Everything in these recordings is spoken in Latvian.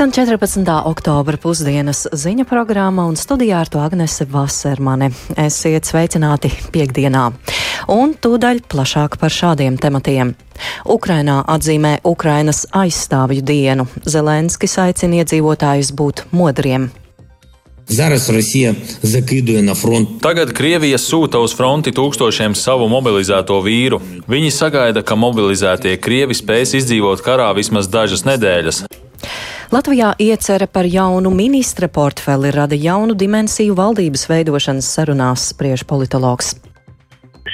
Skan 14. oktobra pusdienas ziņa programma un studijā ar to Agnese Vasermane. Esiet sveicināti piekdienā. Un tūdaļ plašāk par šādiem tematiem. Ukrainā atzīmē Ukrainas aizstāvju dienu. Zelenskis aicina iedzīvotājus būt modriem. Tagad Krievija sūta uz fronti tūkstošiem savu mobilizēto vīru. Viņi sagaida, ka mobilizētie krievi spēs izdzīvot karā vismaz dažas nedēļas. Latvijā iecerē par jaunu ministra portfeli rada jaunu dimensiju valdības veidošanas sarunās, spriež politologs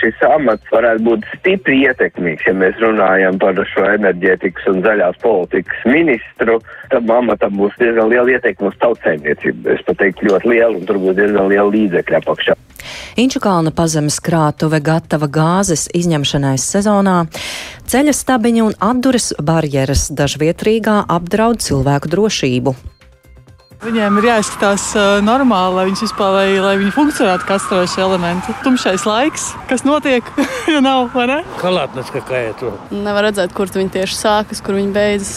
šis amats varētu būt stipri ietekmīgs, ja mēs runājam par šo enerģētikas un zaļās politikas ministru. Tam amatam būs diezgan liela ietekme uz tautsēmniecību. Es pat teiktu ļoti liela, un tur būs diezgan liela līdzekļa apakšā. Inčukalna pazemes krātuve gatava gāzes izņemšanai sezonā. Ceļa stabiņi un atduras barjeras dažviet Rīgā apdraud cilvēku drošību. Viņiem ir jāizskatās normāli, lai viņas vispār, lai, lai viņi funkcionētu kā strāvošie elementi. Tumšais laiks, kas notiek, ja nav, vai ne? Kalātnes, ka kā ir to. Nevar redzēt, kur viņi tieši sākas, kur viņi beidzas.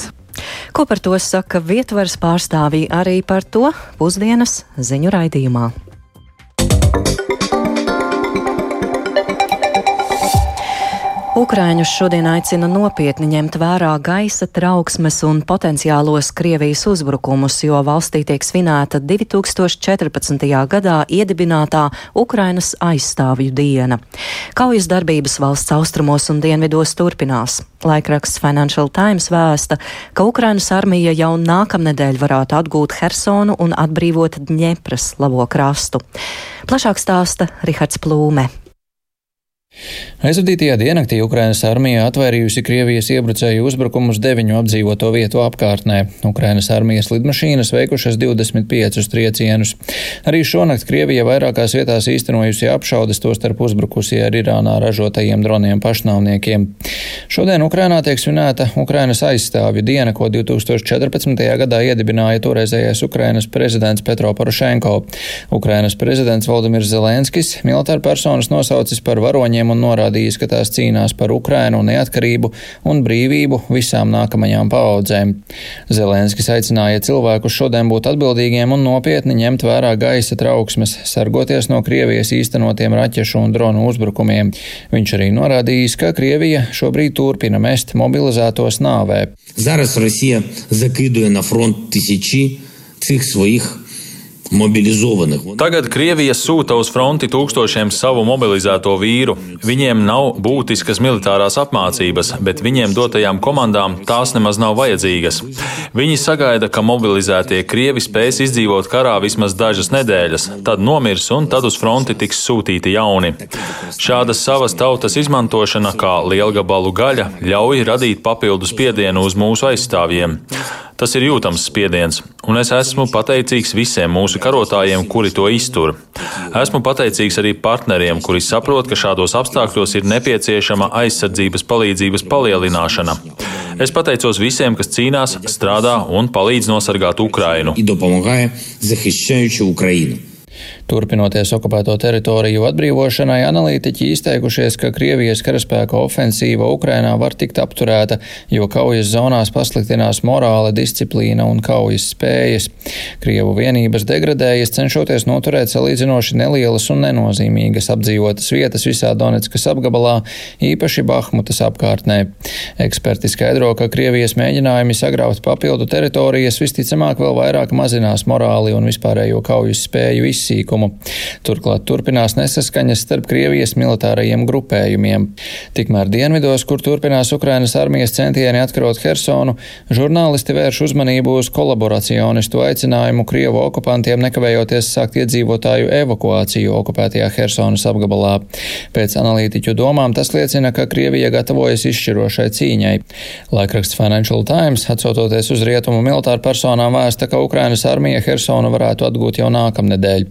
Ko par to saka vietvaras pārstāvji arī par to pusdienas ziņu raidījumā. Ukraiņus šodien aicina nopietni ņemt vērā gaisa trauksmes un potenciālos Krievijas uzbrukumus, jo valstī tiek svinēta 2014. gadā iedibinātā Ukrainas aizstāvju diena. Kaujas darbības valsts austrumos un dienvidos turpinās. Laikraksts Financial Times vēsta, ka Ukrainas armija jau nākamnedēļ varētu atgūt Hersonu un atbrīvot Dņepras labo krastu. Plašāk stāsta Rihards Plūme. Aizvadītajā diennaktī Ukrainas armija atvairījusi Krievijas iebrucēju uzbrukumus deviņu apdzīvoto vietu apkārtnē. Ukrainas armijas lidmašīnas veikušas 25 triecienus. Arī šonakt Krievija vairākās vietās īstenojusi apšaudes, tostarp uzbrukusi ar Irānā ražotajiem droniem pašnāvniekiem. Šodien Ukrainā tiek svinēta Ukrainas aizstāvju diena, ko 2014. gadā iedibināja toreizējais Ukrainas prezidents Petro Porošenko. Ukrainas prezidents Valdimirs Zelenskis militāra personas nosaucis par varoņiem un norādījis, ka tās cīnās par Ukrainu neatkarību un brīvību visām nākamajām paaudzēm. Zelenskis aicināja cilvēkus šodien būt atbildīgiem un nopietni ņemt vērā gaisa trauksmes, sargoties no Krievijas īstenotiem raķešu un dronu uzbrukumiem. Viņš arī norādījis, ka Krievija šobrīd turpina mest mobilizētos nāvē. Зараз Росія закидує на фронт тисячі цих своїх mobilizovanih. Tagad Krievija sūta uz fronti tūkstošiem savu mobilizēto vīru. Viņiem nav būtiskas militārās apmācības, bet viņiem dotajām komandām tās nemaz nav vajadzīgas. Viņi sagaida, ka mobilizētie Krievi spēs izdzīvot karā vismaz dažas nedēļas, tad nomirs un tad uz fronti tiks sūtīti jauni. Šāda savas tautas izmantošana kā lielgabalu gaļa ļauj radīt papildus spiedienu uz mūsu aizstāvjiem. Tas ir jūtams spiediens, un es esmu pateicīgs visiem mūsu karotājiem, kuri to iztur. Esmu pateicīgs arī partneriem, kuri saprot, ka šādos apstākļos ir nepieciešama aizsardzības palīdzības palielināšana. Es pateicos visiem, kas cīnās, strādā un palīdz nosargāt Ukrainu. Turpinoties okupēto teritoriju atbrīvošanai, analītiķi izteikušies, ka Krievijas karaspēka ofensīva Ukrainā var tikt apturēta, jo kaujas zonās pasliktinās morāla, disciplīna un kaujas spējas. Krievu vienības degradējas, cenšoties noturēt salīdzinoši nelielas un nenozīmīgas apdzīvotas vietas visā Donetskas apgabalā, īpaši Bahmutas apkārtnē. Eksperti skaidro, ka Krievijas mēģinājumi sagraut papildu teritorijas visticamāk vēl vairāk mazinās morāli un vispārējo kaujas spēju izsīkumu uzbrukumu. Turklāt turpinās nesaskaņas starp Krievijas militārajiem grupējumiem. Tikmēr dienvidos, kur turpinās Ukrainas armijas centieni atkarot Hersonu, žurnālisti vērš uzmanību uz kolaboracionistu aicinājumu Krievu okupantiem nekavējoties sākt iedzīvotāju evakuāciju okupētajā Hersonas apgabalā. Pēc analītiķu domām tas liecina, ka Krievija gatavojas izšķirošai cīņai. Laikraksts Financial Times, atsaucoties uz rietumu militāru personām, vēsta, ka Ukrainas armija Hersonu varētu atgūt jau nākamnedēļ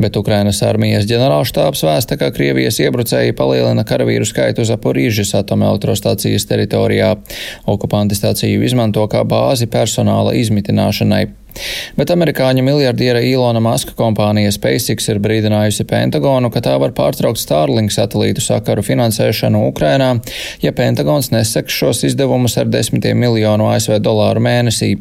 bet Ukrainas armijas ģenerālštāps vēsta, ka Krievijas iebrucēji palielina karavīru skaitu Zaporīžas atomelektrostācijas teritorijā. Okupanti stāciju izmanto kā bāzi personāla izmitināšanai. Bet amerikāņu miljardiera Ilona Maska kompānija SpaceX ir brīdinājusi Pentagonu, ka tā var pārtraukt Starlink satelītu sakaru finansēšanu Ukrainā, ja Pentagons neseks šos izdevumus ar desmitiem miljonu ASV dolāru mēnesī.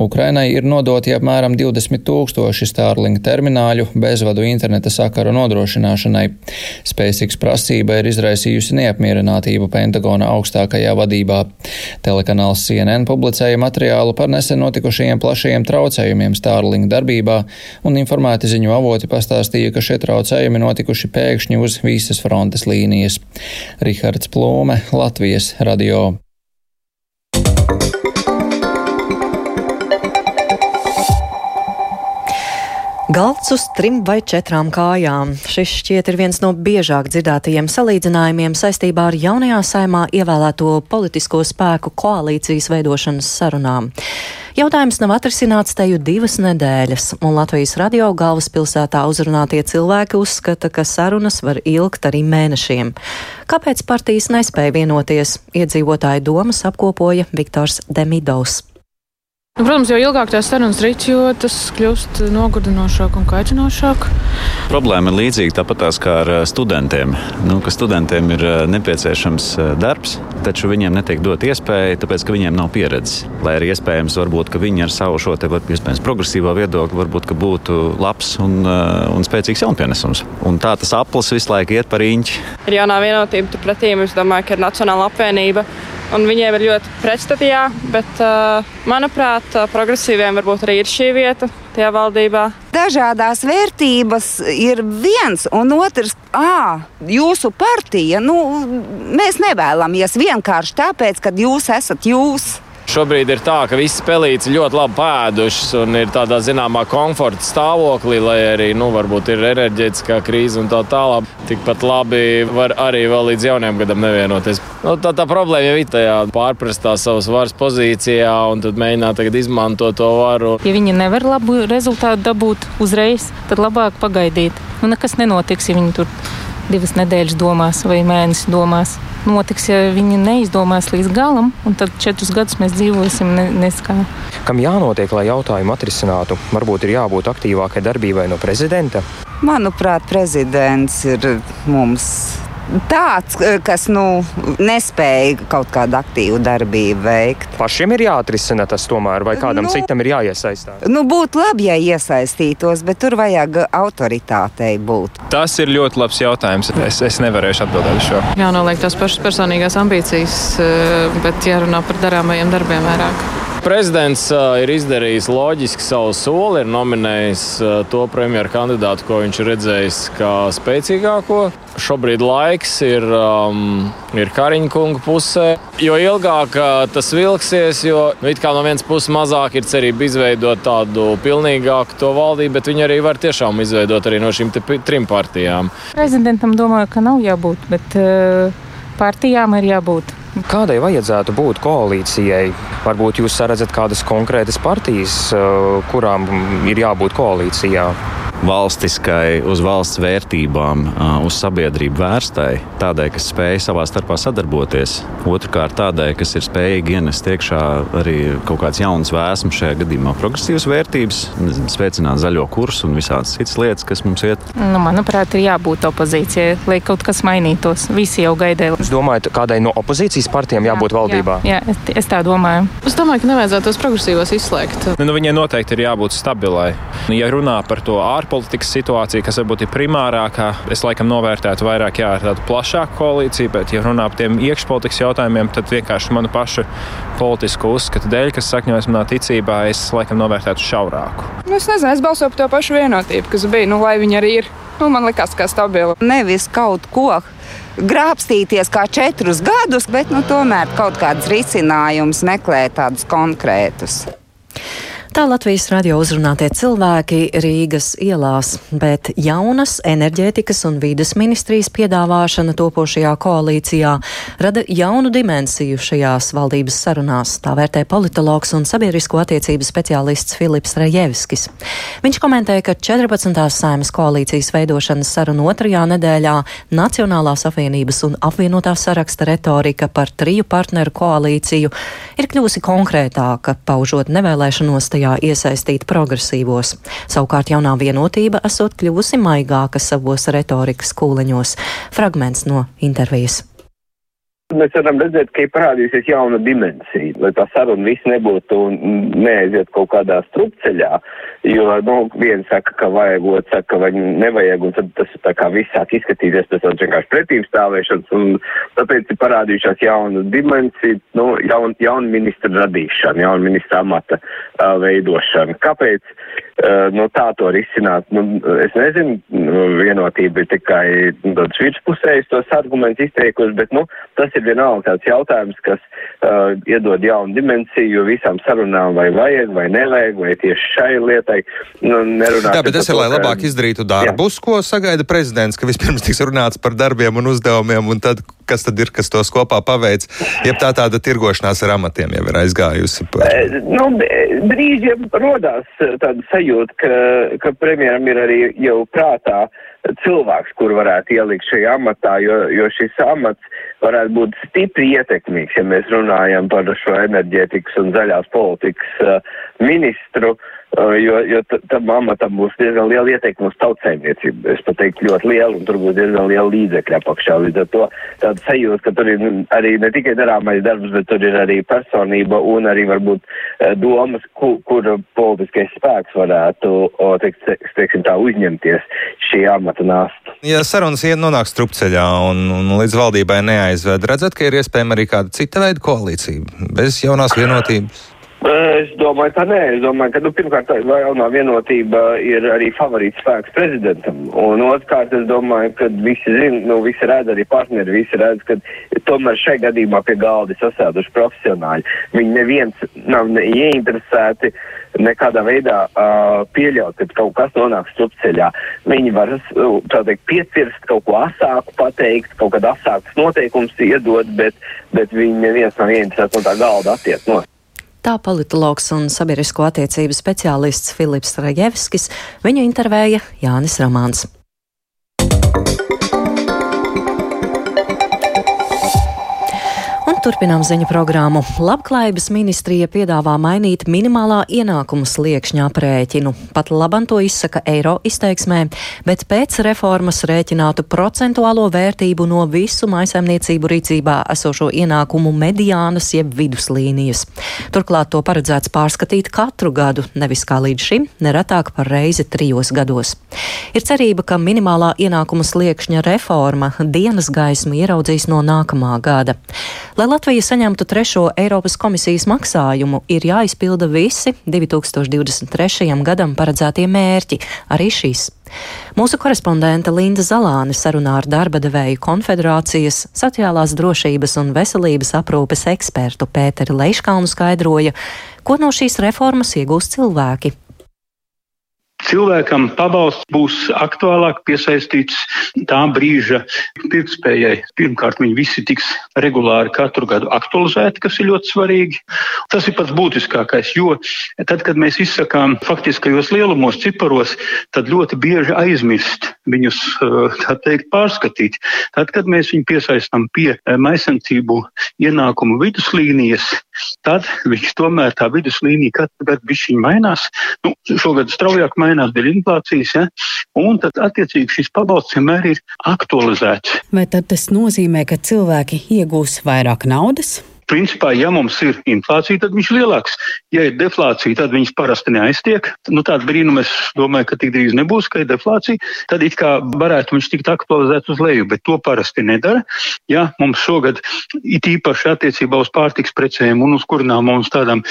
Ukrainai ir nodoti apmēram 20 tūkstoši Starlink termināļu bezvadu interneta sakaru nodrošināšanai. SpaceX prasība ir izraisījusi neapmierinātību Pentagona augstākajā vadībā. Telekanāls CNN publicēja materiālu par nesen notikušajiem plašajiem traucējumiem Starlink darbībā, un informēti ziņu avoti pastāstīja, ka šie traucējumi notikuši pēkšņi uz visas frontes līnijas. Rihards Plūme, Latvijas radio. Galds uz trim vai četrām kājām. Šis šķiet ir viens no biežāk dzirdētajiem salīdzinājumiem saistībā ar jaunajā saimā ievēlēto politisko spēku koalīcijas veidošanas sarunām. Jautājums nav atrisināts teju divas nedēļas, un Latvijas radio galvaspilsētā uzrunātie cilvēki uzskata, ka sarunas var ilgt arī mēnešiem. Kāpēc partijas nespēja vienoties? Iedzīvotāju domas apkopoja Viktors Demidovs. Nu, protams, jo ilgāk tās sarunas rīt, jo tas kļūst nogurdinošāk un kaitinošāk. Problēma ir līdzīga tāpat kā ar eh, studentiem. Nu, ka studentiem ir eh, nepieciešams eh, darbs, taču viņiem netiek dot iespēja, tāpēc ka viņiem nav pieredzes. Lai arī iespējams, varbūt, ka viņi ar savu šo te, iespējams, progresīvo viedokli varbūt, būtu labs un, un spēcīgs jaunpienesums. Un tā tas aplis visu laiku iet par īņķi. Ir jaunā vienotība, turpretī es domāju, ka ir Nacionāla apvienība un viņiem ir ļoti pretstatījā, bet, uh, manuprāt, uh, progresīviem varbūt arī ir šī vieta tajā valdībā. Dažādās vērtības ir viens, un otrs, ah, jūsu partija, nu, mēs nevēlamies vienkārši tāpēc, ka jūs esat jūs. Šobrīd ir tā, ka visas pelītes ļoti labi pēdušas un ir tādā zināmā komforta stāvoklī, lai arī nu, varbūt ir enerģētiskā krīze un tā tālāk. Tikpat labi var arī vēl līdz jaunajam gadam nevienoties. Nu, tā, tā problēma jau ir tajā pārprastā savas varas pozīcijā un tad mēģināt izmantot to varu. Ja viņi nevar labu rezultātu dabūt uzreiz, tad labāk pagaidīt. Nu, nekas nenotiks, ja viņi tur divas nedēļas domās vai mēnesi domās notiks, ja viņi neizdomās līdz galam, un tad četrus gadus mēs dzīvosim ne, neskā. Kam jānotiek, lai jautājumu atrisinātu? Varbūt ir jābūt aktīvākai darbībai no prezidenta? Manuprāt, prezidents ir mums tāds, eh, kas nu, nespēja kaut kādu aktīvu darbību veikt. Pašiem ir jāatrisina tas tomēr, vai kādam nu, citam ir jāiesaistās? Nu, būtu labi, ja iesaistītos, bet tur vajag autoritātei būt. Tas ir ļoti labs jautājums. Es, es nevarēšu atbildēt uz šo. Jānoliek tās pašas personīgās ambīcijas, eh, bet jārunā par darāmajiem darbiem vairāk. Prezidents ir izdarījis loģiski savu soli, ir nominējis to premjeru kandidātu, ko viņš ir redzējis kā spēcīgāko. Šobrīd laiks ir, um, ir Kariņa kunga pusē. Jo ilgāk tas vilksies, jo no vienas puses mazāk ir cerība izveidot tādu pilnīgāku to valdību, bet viņi arī var tiešām izveidot arī no šīm trim partijām. Prezidentam domāju, ka nav jābūt, bet uh, partijām ir jābūt. Kādai vajadzētu būt koalīcijai? Varbūt jūs redzat kādas konkrētas partijas, eh, kurām ir jābūt koalīcijā? Valstiskai, uz valsts vērtībām, uz sabiedrību vērstai, tādai, kas spēj savā starpā sadarboties. Otrakārt, tādai, kas ir spējīga ienest iekšā arī kaut kāds jauns vēsmas, šajā gadījumā progresīvas vērtības, spēcināt zaļo kursu un visādas citas lietas, kas mums iet. Nu, manuprāt, ir jābūt opozīcijai, lai kaut kas mainītos. Visi jau gaidīja. Es domāju, kādai no opozīcijas partijām jābūt jā, valdībā. Jā, jā es, es tā domāju. Es domāju, ka nevajadzētu tos progresīvos izslēgt. Nu, viņai noteikti ir jābūt stabilai. Ja runā par to ārpolitiku, ārpolitikas situācija, kas varbūt ir primārākā. Es laikam novērtētu vairāk jā, ar tādu plašāku koalīciju, bet, ja runā par tiem iekšpolitikas jautājumiem, tad vienkārši manu pašu politisku uzskatu dēļ, kas sakņojas manā ticībā, es laikam novērtētu šaurāku. Nu, es nezinu, es balsoju par to pašu vienotību, kas bija, nu, lai viņi arī ir. Nu, man liekas, ka stabila. Nevis kaut ko grābstīties kā četrus gadus, bet nu, tomēr kaut kādus risinājumus meklēt, tādus konkrētus. Tā Latvijas radio uzrunātie cilvēki Rīgas ielās, bet jaunas enerģētikas un vīdes ministrijas piedāvāšana topošajā koalīcijā rada jaunu dimensiju šajās valdības sarunās, tā vērtē politologs un sabiedrisko attiecību speciālists Filips Rajevskis. Viņš komentē, ka 14. saimas koalīcijas veidošanas sarunu otrajā nedēļā Nacionālās apvienības un apvienotā saraksta retorika par triju partneru koalīciju ir kļūsi konkrētāka, paužot nevēlēšanos tajā tajā iesaistīt progresīvos. Savukārt jaunā vienotība esot kļuvusi maigāka savos retorikas kūleņos. Fragments no intervijas. Mēs varam redzēt, ka ir parādījusies jauna dimensija, lai tā saruna viss nebūtu un neaiziet kaut kādā strupceļā, jo, nu, viens saka, ka vajag, otrs saka, ka nevajag, un tad tas tā kā viss sāk izskatīties pēc tādas vienkārši pretīm stāvēšanas, un tāpēc ir parādījušās jauna dimensija, nu, jaun, jauna ministra radīšana, jauna ministra amata uh, veidošana. Kāpēc? Uh, nu, tā to risināt, nu, es nezinu, nu, vienotība ir tikai nu, tāds virspusējs tos argumentus izteikuši, bet, nu, tas ir vienalga tāds jautājums, kas uh, iedod jaunu dimensiju visām sarunām, vai vajag, vai nevajag, vai tieši šai lietai. Nu, jā, bet tas ir, lai labāk izdarītu darbus, jā. ko sagaida prezidents, ka vispirms tiks runāts par darbiem un uzdevumiem, un tad kas tad ir, kas tos kopā paveic, ja tā tāda tirgošanās ar amatiem jau ir aizgājusi? Par... E, nu, brīžiem rodās tāda sajūta, ka, ka premjeram ir arī jau prātā cilvēks, kur varētu ielikt šajā amatā, jo, jo šis amats varētu būt stipri ietekmīgs, ja mēs runājam par šo enerģētikas un zaļās politikas uh, ministru. Uh, jo, jo tam amatam būs diezgan liela ieteikuma uz tautsēmniecību. Es pat teiktu ļoti liela, un tur būs diezgan liela līdzekļa apakšā. Līdz ar to tāda sajūta, ka tur ir arī ne tikai darāmais darbs, bet tur ir arī personība un arī varbūt uh, domas, kur, kur politiskais spēks varētu, teiks, teiksim tā, uzņemties šī amata nastu. Ja sarunas iet nonāk strupceļā un, un līdz valdībai neaizved, redzat, ka ir iespējama arī kāda cita veida koalīcija bez jaunās vienotības? Es domāju, ka nē. Es domāju, ka nu, pirmkārt jaunā vienotība ir arī favorīts spēks prezidentam. Un otrkārt, es domāju, ka visi zina, nu, visi redz arī partneri, visi redz, ka tomēr šai gadījumā pie galda sasēduši profesionāļi. Viņi neviens nav ne ieinteresēti nekādā veidā uh, pieļaut, ka kaut kas nonāks strupceļā. Viņi var, tā teikt, piecirst kaut ko asāku, pateikt, kaut kādu asākus noteikumus iedot, bet, bet viņi neviens nav ieinteresēts no tā galda attiekt no. Tā politologs un sabiedrisko attiecību speciālists Filips Rajevskis viņu intervēja Jānis Ramāns. Turpinām ziņu programmu. Labklājības ministrija piedāvā mainīt minimālā ienākuma sliekšņa aprēķinu. Pat labam to izsaka eiro izteiksmē, bet pēc reformas rēķinātu procentuālo vērtību no visu maisaimniecību rīcībā esošo ienākumu mediānas jeb viduslīnijas. Turklāt to paredzēts pārskatīt katru gadu, nevis kā līdz šim, neretāk par reizi trijos gados. Ir cerība, ka minimālā ienākuma sliekšņa reforma dienas gaismu ieraudzīs no nākamā gada. Lai Latvija saņemtu trešo Eiropas komisijas maksājumu, ir jāizpilda visi 2023. gadam paredzētie mērķi, arī šis. Mūsu korespondente Linda Zalāne sarunā ar darba devēju konfederācijas, sociālās drošības un veselības aprūpes ekspertu Pēteri Leiškalnu skaidroja, ko no šīs reformas iegūs cilvēki cilvēkam pabalsts būs aktuālāk piesaistīts tā brīža pirktspējai. Pirmkārt, viņi visi tiks regulāri katru gadu aktualizēti, kas ir ļoti svarīgi. Tas ir pats būtiskākais, jo tad, kad mēs izsakām faktiskajos lielumos, ciparos, tad ļoti bieži aizmirst viņus, tā teikt, pārskatīt. Tad, kad mēs viņu piesaistām pie maisancību ienākumu viduslīnijas, tad viņš tomēr tā viduslīnija katru gadu bišķiņ mainās. Nu, šogad straujāk mainās dēļ inflācijas, ja? un tad attiecīgi šis pabalsts vienmēr ir aktualizēts. Vai tad tas nozīmē, ka cilvēki iegūs vairāk naudas? Principā, ja mums ir inflācija, tad viņš ir lielāks. Ja ir deflācija, tad viņš parasti neaiztiek. Nu, tāda brīnuma es domāju, ka tik drīz nebūs, ka ir deflācija. Tad it kā varētu viņš tikt aktualizēts uz leju, bet to parasti nedara. Ja mums šogad it īpaši attiecībā uz pārtiks precēm un uz kurām mums tādām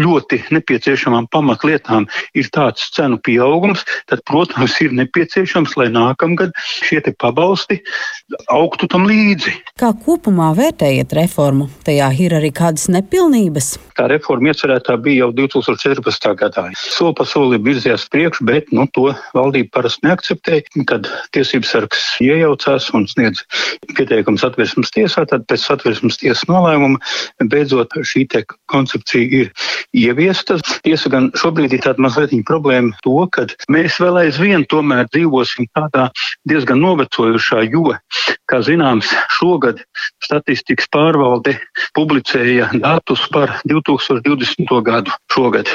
ļoti nepieciešamām pamatlietām ir tāds cenu pieaugums, tad, protams, ir nepieciešams, lai nākamgad šie pabalsti augtu tam līdzi. Kā kopumā vērtējat reformu? Tajā ir arī kādas nepilnības? Tā reforma iecerētā bija jau 2014. gadā. Soli pa solim virzījās priekš, bet nu, to valdība parasti neakceptēja. Kad tiesības sargs iejaucās un sniedz pieteikums atversmes tiesā, tad pēc atversmes tiesas nolēmuma beidzot šī koncepcija ir ieviesta. Tiesa gan šobrīd ir tāda mazliet problēma to, ka mēs vēl aizvien tomēr dzīvosim tādā diezgan novecojušā, jo, kā zināms, šogad statistikas pārvalde publiski publicēja datus par 2020. gadu šogad.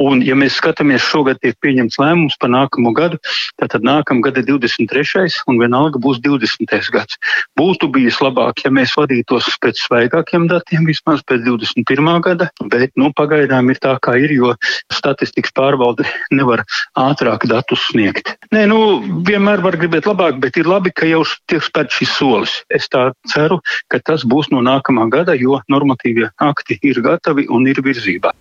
Un, ja mēs skatāmies, šogad tiek pieņemts lēmums par nākamo gadu, tad nākamā gada 23. un vienalga būs 20. gads. Būtu bijis labāk, ja mēs vadītos pēc svaigākiem datiem, vismaz pēc 21. gada, bet nu, pagaidām ir tā, kā ir, jo statistikas pārvalde nevar ātrāk datus sniegt. Nē, nu, vienmēr var gribēt labāk, bet ir labi, ka jau tiek spērt šis solis. Es tā ceru, ka tas būs no nākamā gada, jo normatīvie akti ir gatavi un ir virzībā.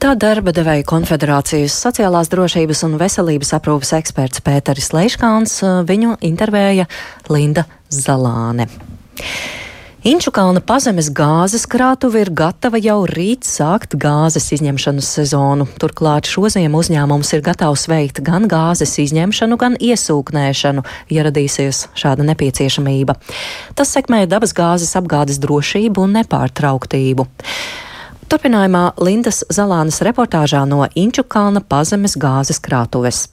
Tā darba devēja konfederācijas sociālās drošības un veselības aprūpas eksperts Pēteris Leiškāns, viņu intervēja Linda Zalāne. Inčukalna pazemes gāzes krātuve ir gatava jau rīt sākt gāzes izņemšanas sezonu. Turklāt šoziem uzņēmums ir gatavs veikt gan gāzes izņemšanu, gan iesūknēšanu, ja radīsies šāda nepieciešamība. Tas sekmē dabas gāzes apgādes drošību un nepārtrauktību. Turpinājumā Lindas Zalānas reportāžā no Inčukalna pazemes gāzes krātuves.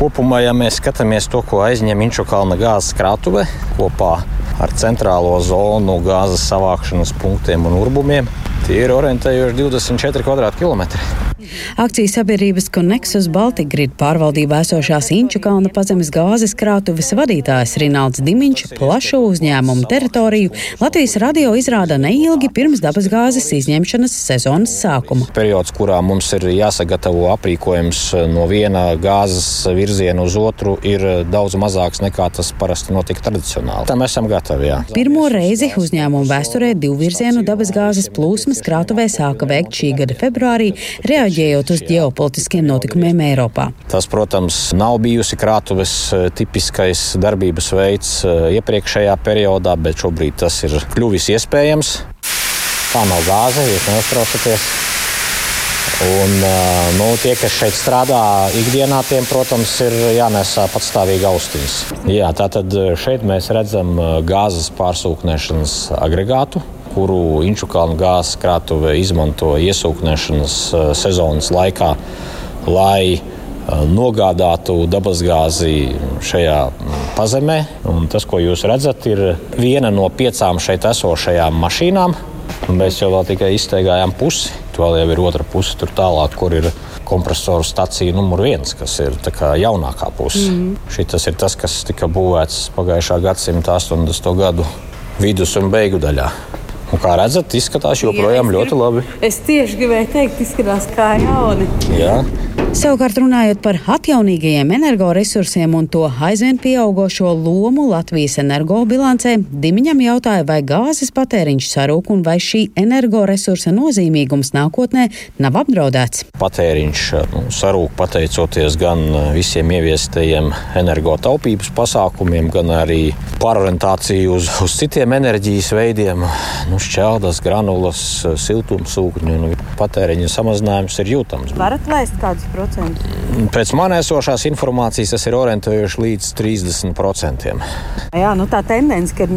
Kopumā, ja mēs skatāmies to, ko aizņem Inčukalna gāzes krātuve kopā ar centrālo zonu gāzes savākšanas punktiem un urbumiem, tie ir orientējoši 24 km2. Akcijas sabiedrības Connexus Baltic Grid pārvaldībā esošās Inču kalna pazemes gāzes krātuves vadītājs Rinalds Dimiņš plašu uzņēmumu teritoriju Latvijas radio izrāda neilgi pirms dabasgāzes izņemšanas sezonas sākuma. Periods, kurā mums ir jāsagatavo aprīkojums no viena gāzes virziena uz otru, ir daudz mazāks nekā tas parasti notika tradicionāli. Tam esam gatavi. Jā. Pirmo reizi uzņēmumu vēsturē divvirzienu dabasgāzes plūsmas krātuvē sāka veikt šī gada februārī, reaģējot uz ģeopolitiskiem notikumiem Eiropā. Tas, protams, nav bijusi krātuves eh, tipiskais darbības veids eh, iepriekšējā periodā, bet šobrīd tas ir kļuvis iespējams. Tā nav gāze, jūs neuztraucaties. Un, eh, nu, tie, kas šeit strādā ikdienā, tiem, protams, ir jānesā patstāvīgi austiņas. Jā, tātad šeit mēs redzam gāzes pārsūknēšanas agregātu, kuru Inčukalna gāzes krātuve izmanto iesūknēšanas eh, sezonas laikā, lai eh, nogādātu dabasgāzi šajā mm, pazemē. Un tas, ko jūs redzat, ir viena no piecām šeit esošajām mašīnām. Mēs jau tikai izteigājām pusi. Vēl jau ir otra puse, tur tālāk, kur ir kompresoru stacija numur viens, kas ir jaunākā puse. Mm. Šis ir tas, kas tika būvēts pagājušā gadsimta 80. gadu vidus un beigu daļā. Un kā redzat, izskatās joprojām Jā, ļoti labi. Es tieši gribēju teikt, izskatās kā jauni. Jā. Savukārt, runājot par atjaunīgajiem energoresursiem un to aizvien pieaugušo lomu Latvijas energobilancē, Dimiņam jautāja, vai gāzes patēriņš sarūk un vai šī energoresursa nozīmīgums nākotnē nav apdraudēts. Patēriņš nu, sarūk pateicoties gan visiem ieviestajiem energotaupības pasākumiem, gan arī pārorientāciju uz, uz citiem enerģijas veidiem, nu, šķeldas, granulas, siltumsūkņu. Nu, patēriņa samazinājums ir jūtams. Varat laist kādus procentus? Pēc man esošās informācijas tas ir orientējuši līdz 30%. Jā, nu tā tendence, ka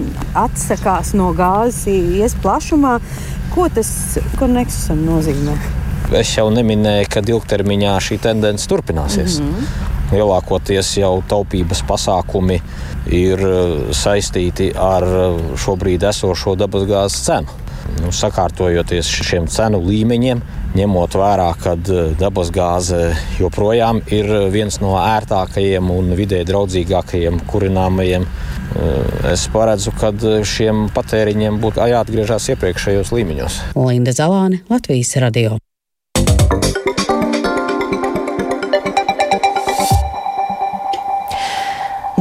atsakās no gāzes, ies plašumā, ko tas koneksusam nozīmē? Es jau neminēju, ka ilgtermiņā šī tendence turpināsies. Mm -hmm. Lielākoties jau taupības pasākumi ir eh, saistīti ar eh, šobrīd esošo dabasgāzes cenu. Nu, sakārtojoties šiem cenu līmeņiem, ņemot vērā, ka eh, dabasgāze joprojām ir viens no ērtākajiem un vidē draudzīgākajiem kurināmajiem. Es paredzu, ka šiem patēriņiem būtu jāatgriežas iepriekšējos līmeņos. Linda Zalāne, Latvijas radio.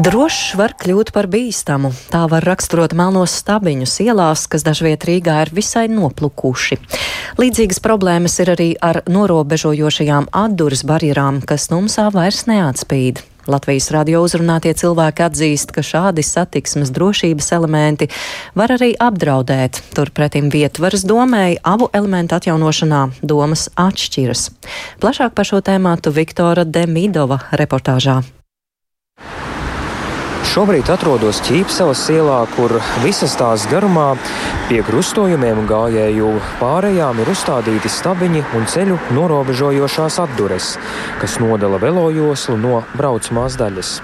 Drošs var kļūt par bīstamu. Tā var raksturot melnos stabiņus ielās, kas dažviet Rīgā ir visai noplukuši. Līdzīgas problēmas ir arī ar norobežojošajām atduras barjerām, kas numsā vairs neatspīd. Latvijas radio uzrunātie cilvēki atzīst, ka šādi satiksmes drošības elementi var arī apdraudēt. Turpretim vietvaras domēji abu elementu atjaunošanā domas atšķiras. Plašāk par šo tēmātu Viktora Demidova reportāžā. Šobrīd atrodos Ķīpsavas ielā, kur visas tās garumā pie krustojumiem un gājēju pārējām ir uzstādīti stabiņi un ceļu norobežojošās atdures, kas nodala velojoslu no braucamās daļas.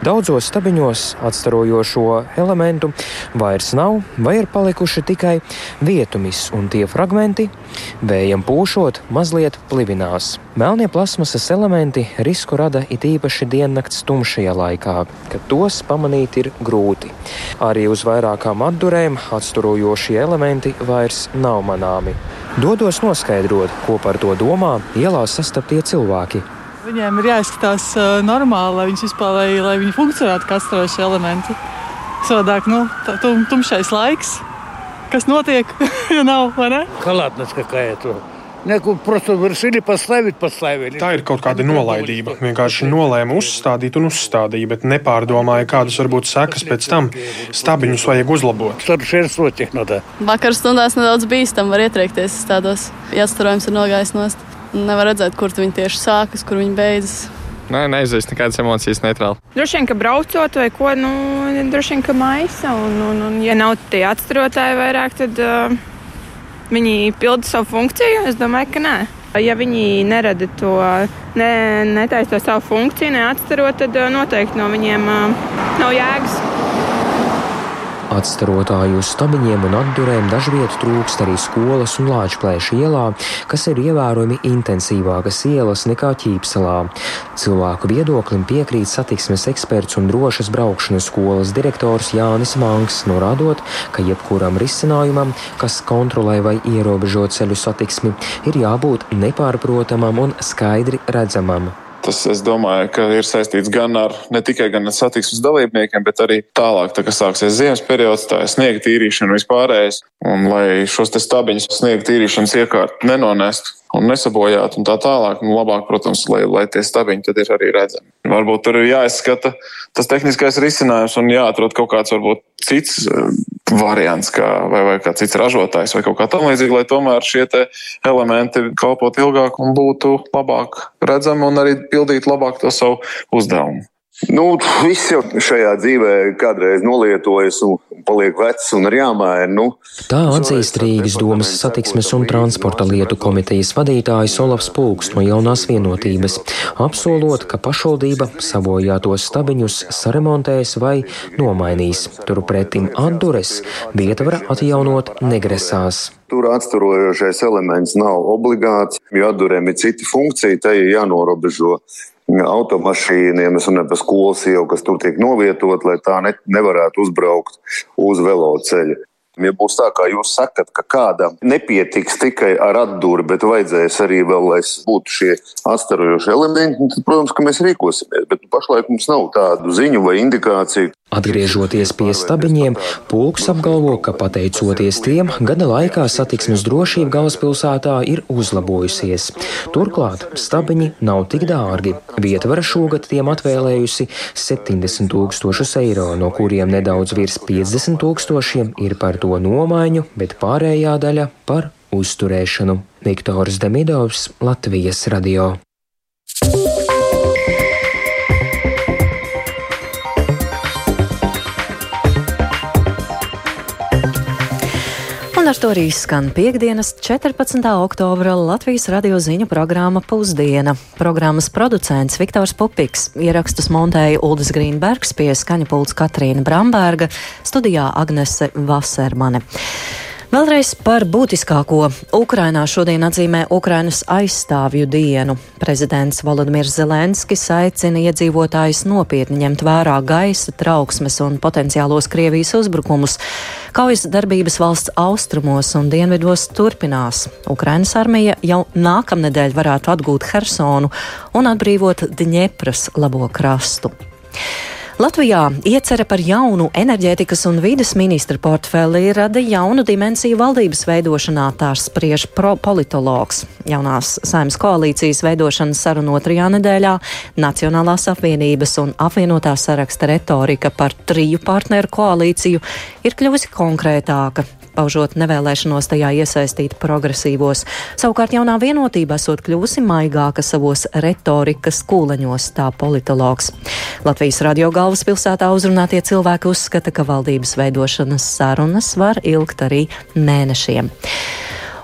Daudzos stabiņos atstarojošo elementu vairs nav vai ir palikuši tikai vietumis, un tie fragmenti, vējam pūšot, mazliet plivinās. Melnie plasmasas elementi risku rada it īpaši diennakts tumšajā laikā, kad tos pamanīt ir grūti. Arī uz vairākām atdurēm atsturojošie elementi vairs nav manāmi. Dodos noskaidrot, ko par to domā ielās sastaptie cilvēki. Viņiem ir jāizskatās normāli, lai viņi vispār lai, lai viņi funkcionētu kā astrofobiskie elementi. Savādāk, nu, tā, tum, tumšais laiks, kas notiek, jo nav, vai ne? Kalātnes kakāja. Neku, prosto, viršili, paslaivīt, paslaivīt. Tā ir kaut kāda nolaidība. Vienkārši nolēma uzstādīt un uzstādīja, bet nepārdomāja, kādas var būt sekas pēc tam. Stabiņus vajag uzlabot. Vakar stundās nedaudz bīstam, var ietriekties tādos, ja starojums ir nogājis nost. Nevar redzēt, kur viņi tieši sākas, kur viņi beidzas. Nē, neizjust nekādas emocijas neitrāli. Droši vien, ka braucot vai ko, nu, droši vien, ka maisa. Un, un, un ja nav tie atstarotāji vairāk, tad. Uh viņi pilda savu funkciju? Es domāju, ka nē. Ja viņi nerada to, ne, netaisa to savu funkciju, neatstarot, tad noteikti no viņiem nav jēgas. Atstarotāju stabiņiem un atdurēm dažviet trūkst arī skolas un Lāčplēša ielā, kas ir ievērojami intensīvākas ielas nekā Ķīpselā. Cilvēku viedoklim piekrīt satiksmes eksperts un drošas braukšanas skolas direktors Jānis Manks, norādot, ka jebkuram risinājumam, kas kontrolē vai ierobežo ceļu satiksmi, ir jābūt nepārprotamam un skaidri redzamam. Tas, es domāju, ka ir saistīts gan ar ne tikai gan ar satiksmes dalībniekiem, bet arī tālāk, tā, kad sāksies ziemas periods, tā ir sniega tīrīšana vispārējais. Un lai šos stabiņus sniega tīrīšanas iekārtu nenonestu un nesabojātu un tā tālāk, nu, labāk, protams, lai, lai tie stabiņi tad ir arī redzami. Varbūt tur ir jāizskata tas tehniskais risinājums un jāatrod kaut kāds varbūt cits uh, variants, kā, vai, vai kā cits ražotājs vai kaut kā tam līdzīga, lai tomēr šie elementi kalpot ilgāk un būtu labāk redzami un arī pildītu labāk to savu uzdevumu. Nu, viss jau šajā dzīvē kādreiz nolietojas un paliek vecs un ir jāmaina. Nu, Tā atzīst Rīgas domas satiksmes un transporta lietu komitejas vadītājs Olavs Pūks no jaunās vienotības, apsolot, ka pašvaldība sabojātos stabiņus saremontēs vai nomainīs. Turpretim atdures vieta var atjaunot negresās. Tur atsturojošais elements nav obligāts, jo atdurēm ir cita funkcija, tai ir jānorobežo automašīniem, es runāju par skolas ielu, kas tur tiek novietot, lai tā ne, nevarētu uzbraukt uz veloceļa. Ja būs tā, kā jūs sakat, ka kādam nepietiks tikai ar atdūri, bet vajadzēs arī vēl, lai būtu šie atstarojošie elementi, tad, protams, ka mēs rīkosimies. Bet pašlaik mums nav tādu ziņu vai indikāciju. Atgriežoties pie stabiņiem, Pulks apgalvo, ka pateicoties tiem, gada laikā satiksmes drošība galvaspilsētā ir uzlabojusies. Turklāt stabiņi nav tik dārgi. Vietvara šogad tiem atvēlējusi 70 tūkstošus eiro, no kuriem nedaudz virs 50 tūkstošiem ir par to nomaiņu, bet pārējā daļa par uzturēšanu. Viktors Demidovs, Latvijas radio. Un ar to arī skan piekdienas 14. oktobra Latvijas radio ziņu programma Pusdiena. Programmas producents Viktors Pupiks, ierakstus montēja Uldis Grīnbergs pie skaņa pults Katrīna Bramberga, studijā Agnese Vasermane. Vēlreiz par būtiskāko. Ukrainā šodien atzīmē Ukrainas aizstāvju dienu. Prezidents Volodimirs Zelenskis aicina iedzīvotājus nopietni ņemt vērā gaisa trauksmes un potenciālos Krievijas uzbrukumus. Kaujas darbības valsts austrumos un dienvidos turpinās. Ukrainas armija jau nākamnedēļ varētu atgūt Hersonu un atbrīvot Dņepras labo krastu. Latvijā iecerē par jaunu enerģētikas un vides ministra portfeli rada jaunu dimensiju valdības veidošanā, tā spriež politologs. Jaunās saimnes koalīcijas veidošanas sarunu otrajā nedēļā Nacionālās apvienības un apvienotā saraksta retorika par triju partneru koalīciju ir kļuvusi konkrētāka paužot nevēlēšanos tajā iesaistīt progresīvos. Savukārt jaunā vienotība esot kļuvusi maigāka savos retorikas kūleņos, tā politologs. Latvijas radio galvaspilsētā uzrunātie cilvēki uzskata, ka valdības veidošanas sarunas var ilgt arī mēnešiem.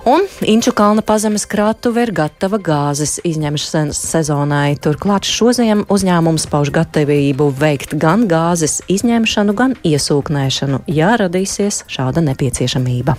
Un Inču kalna pazemes krātuve ir gatava gāzes izņemšanas sezonai. Turklāt šoziem uzņēmums pauž gatavību veikt gan gāzes izņemšanu, gan iesūknēšanu, ja radīsies šāda nepieciešamība.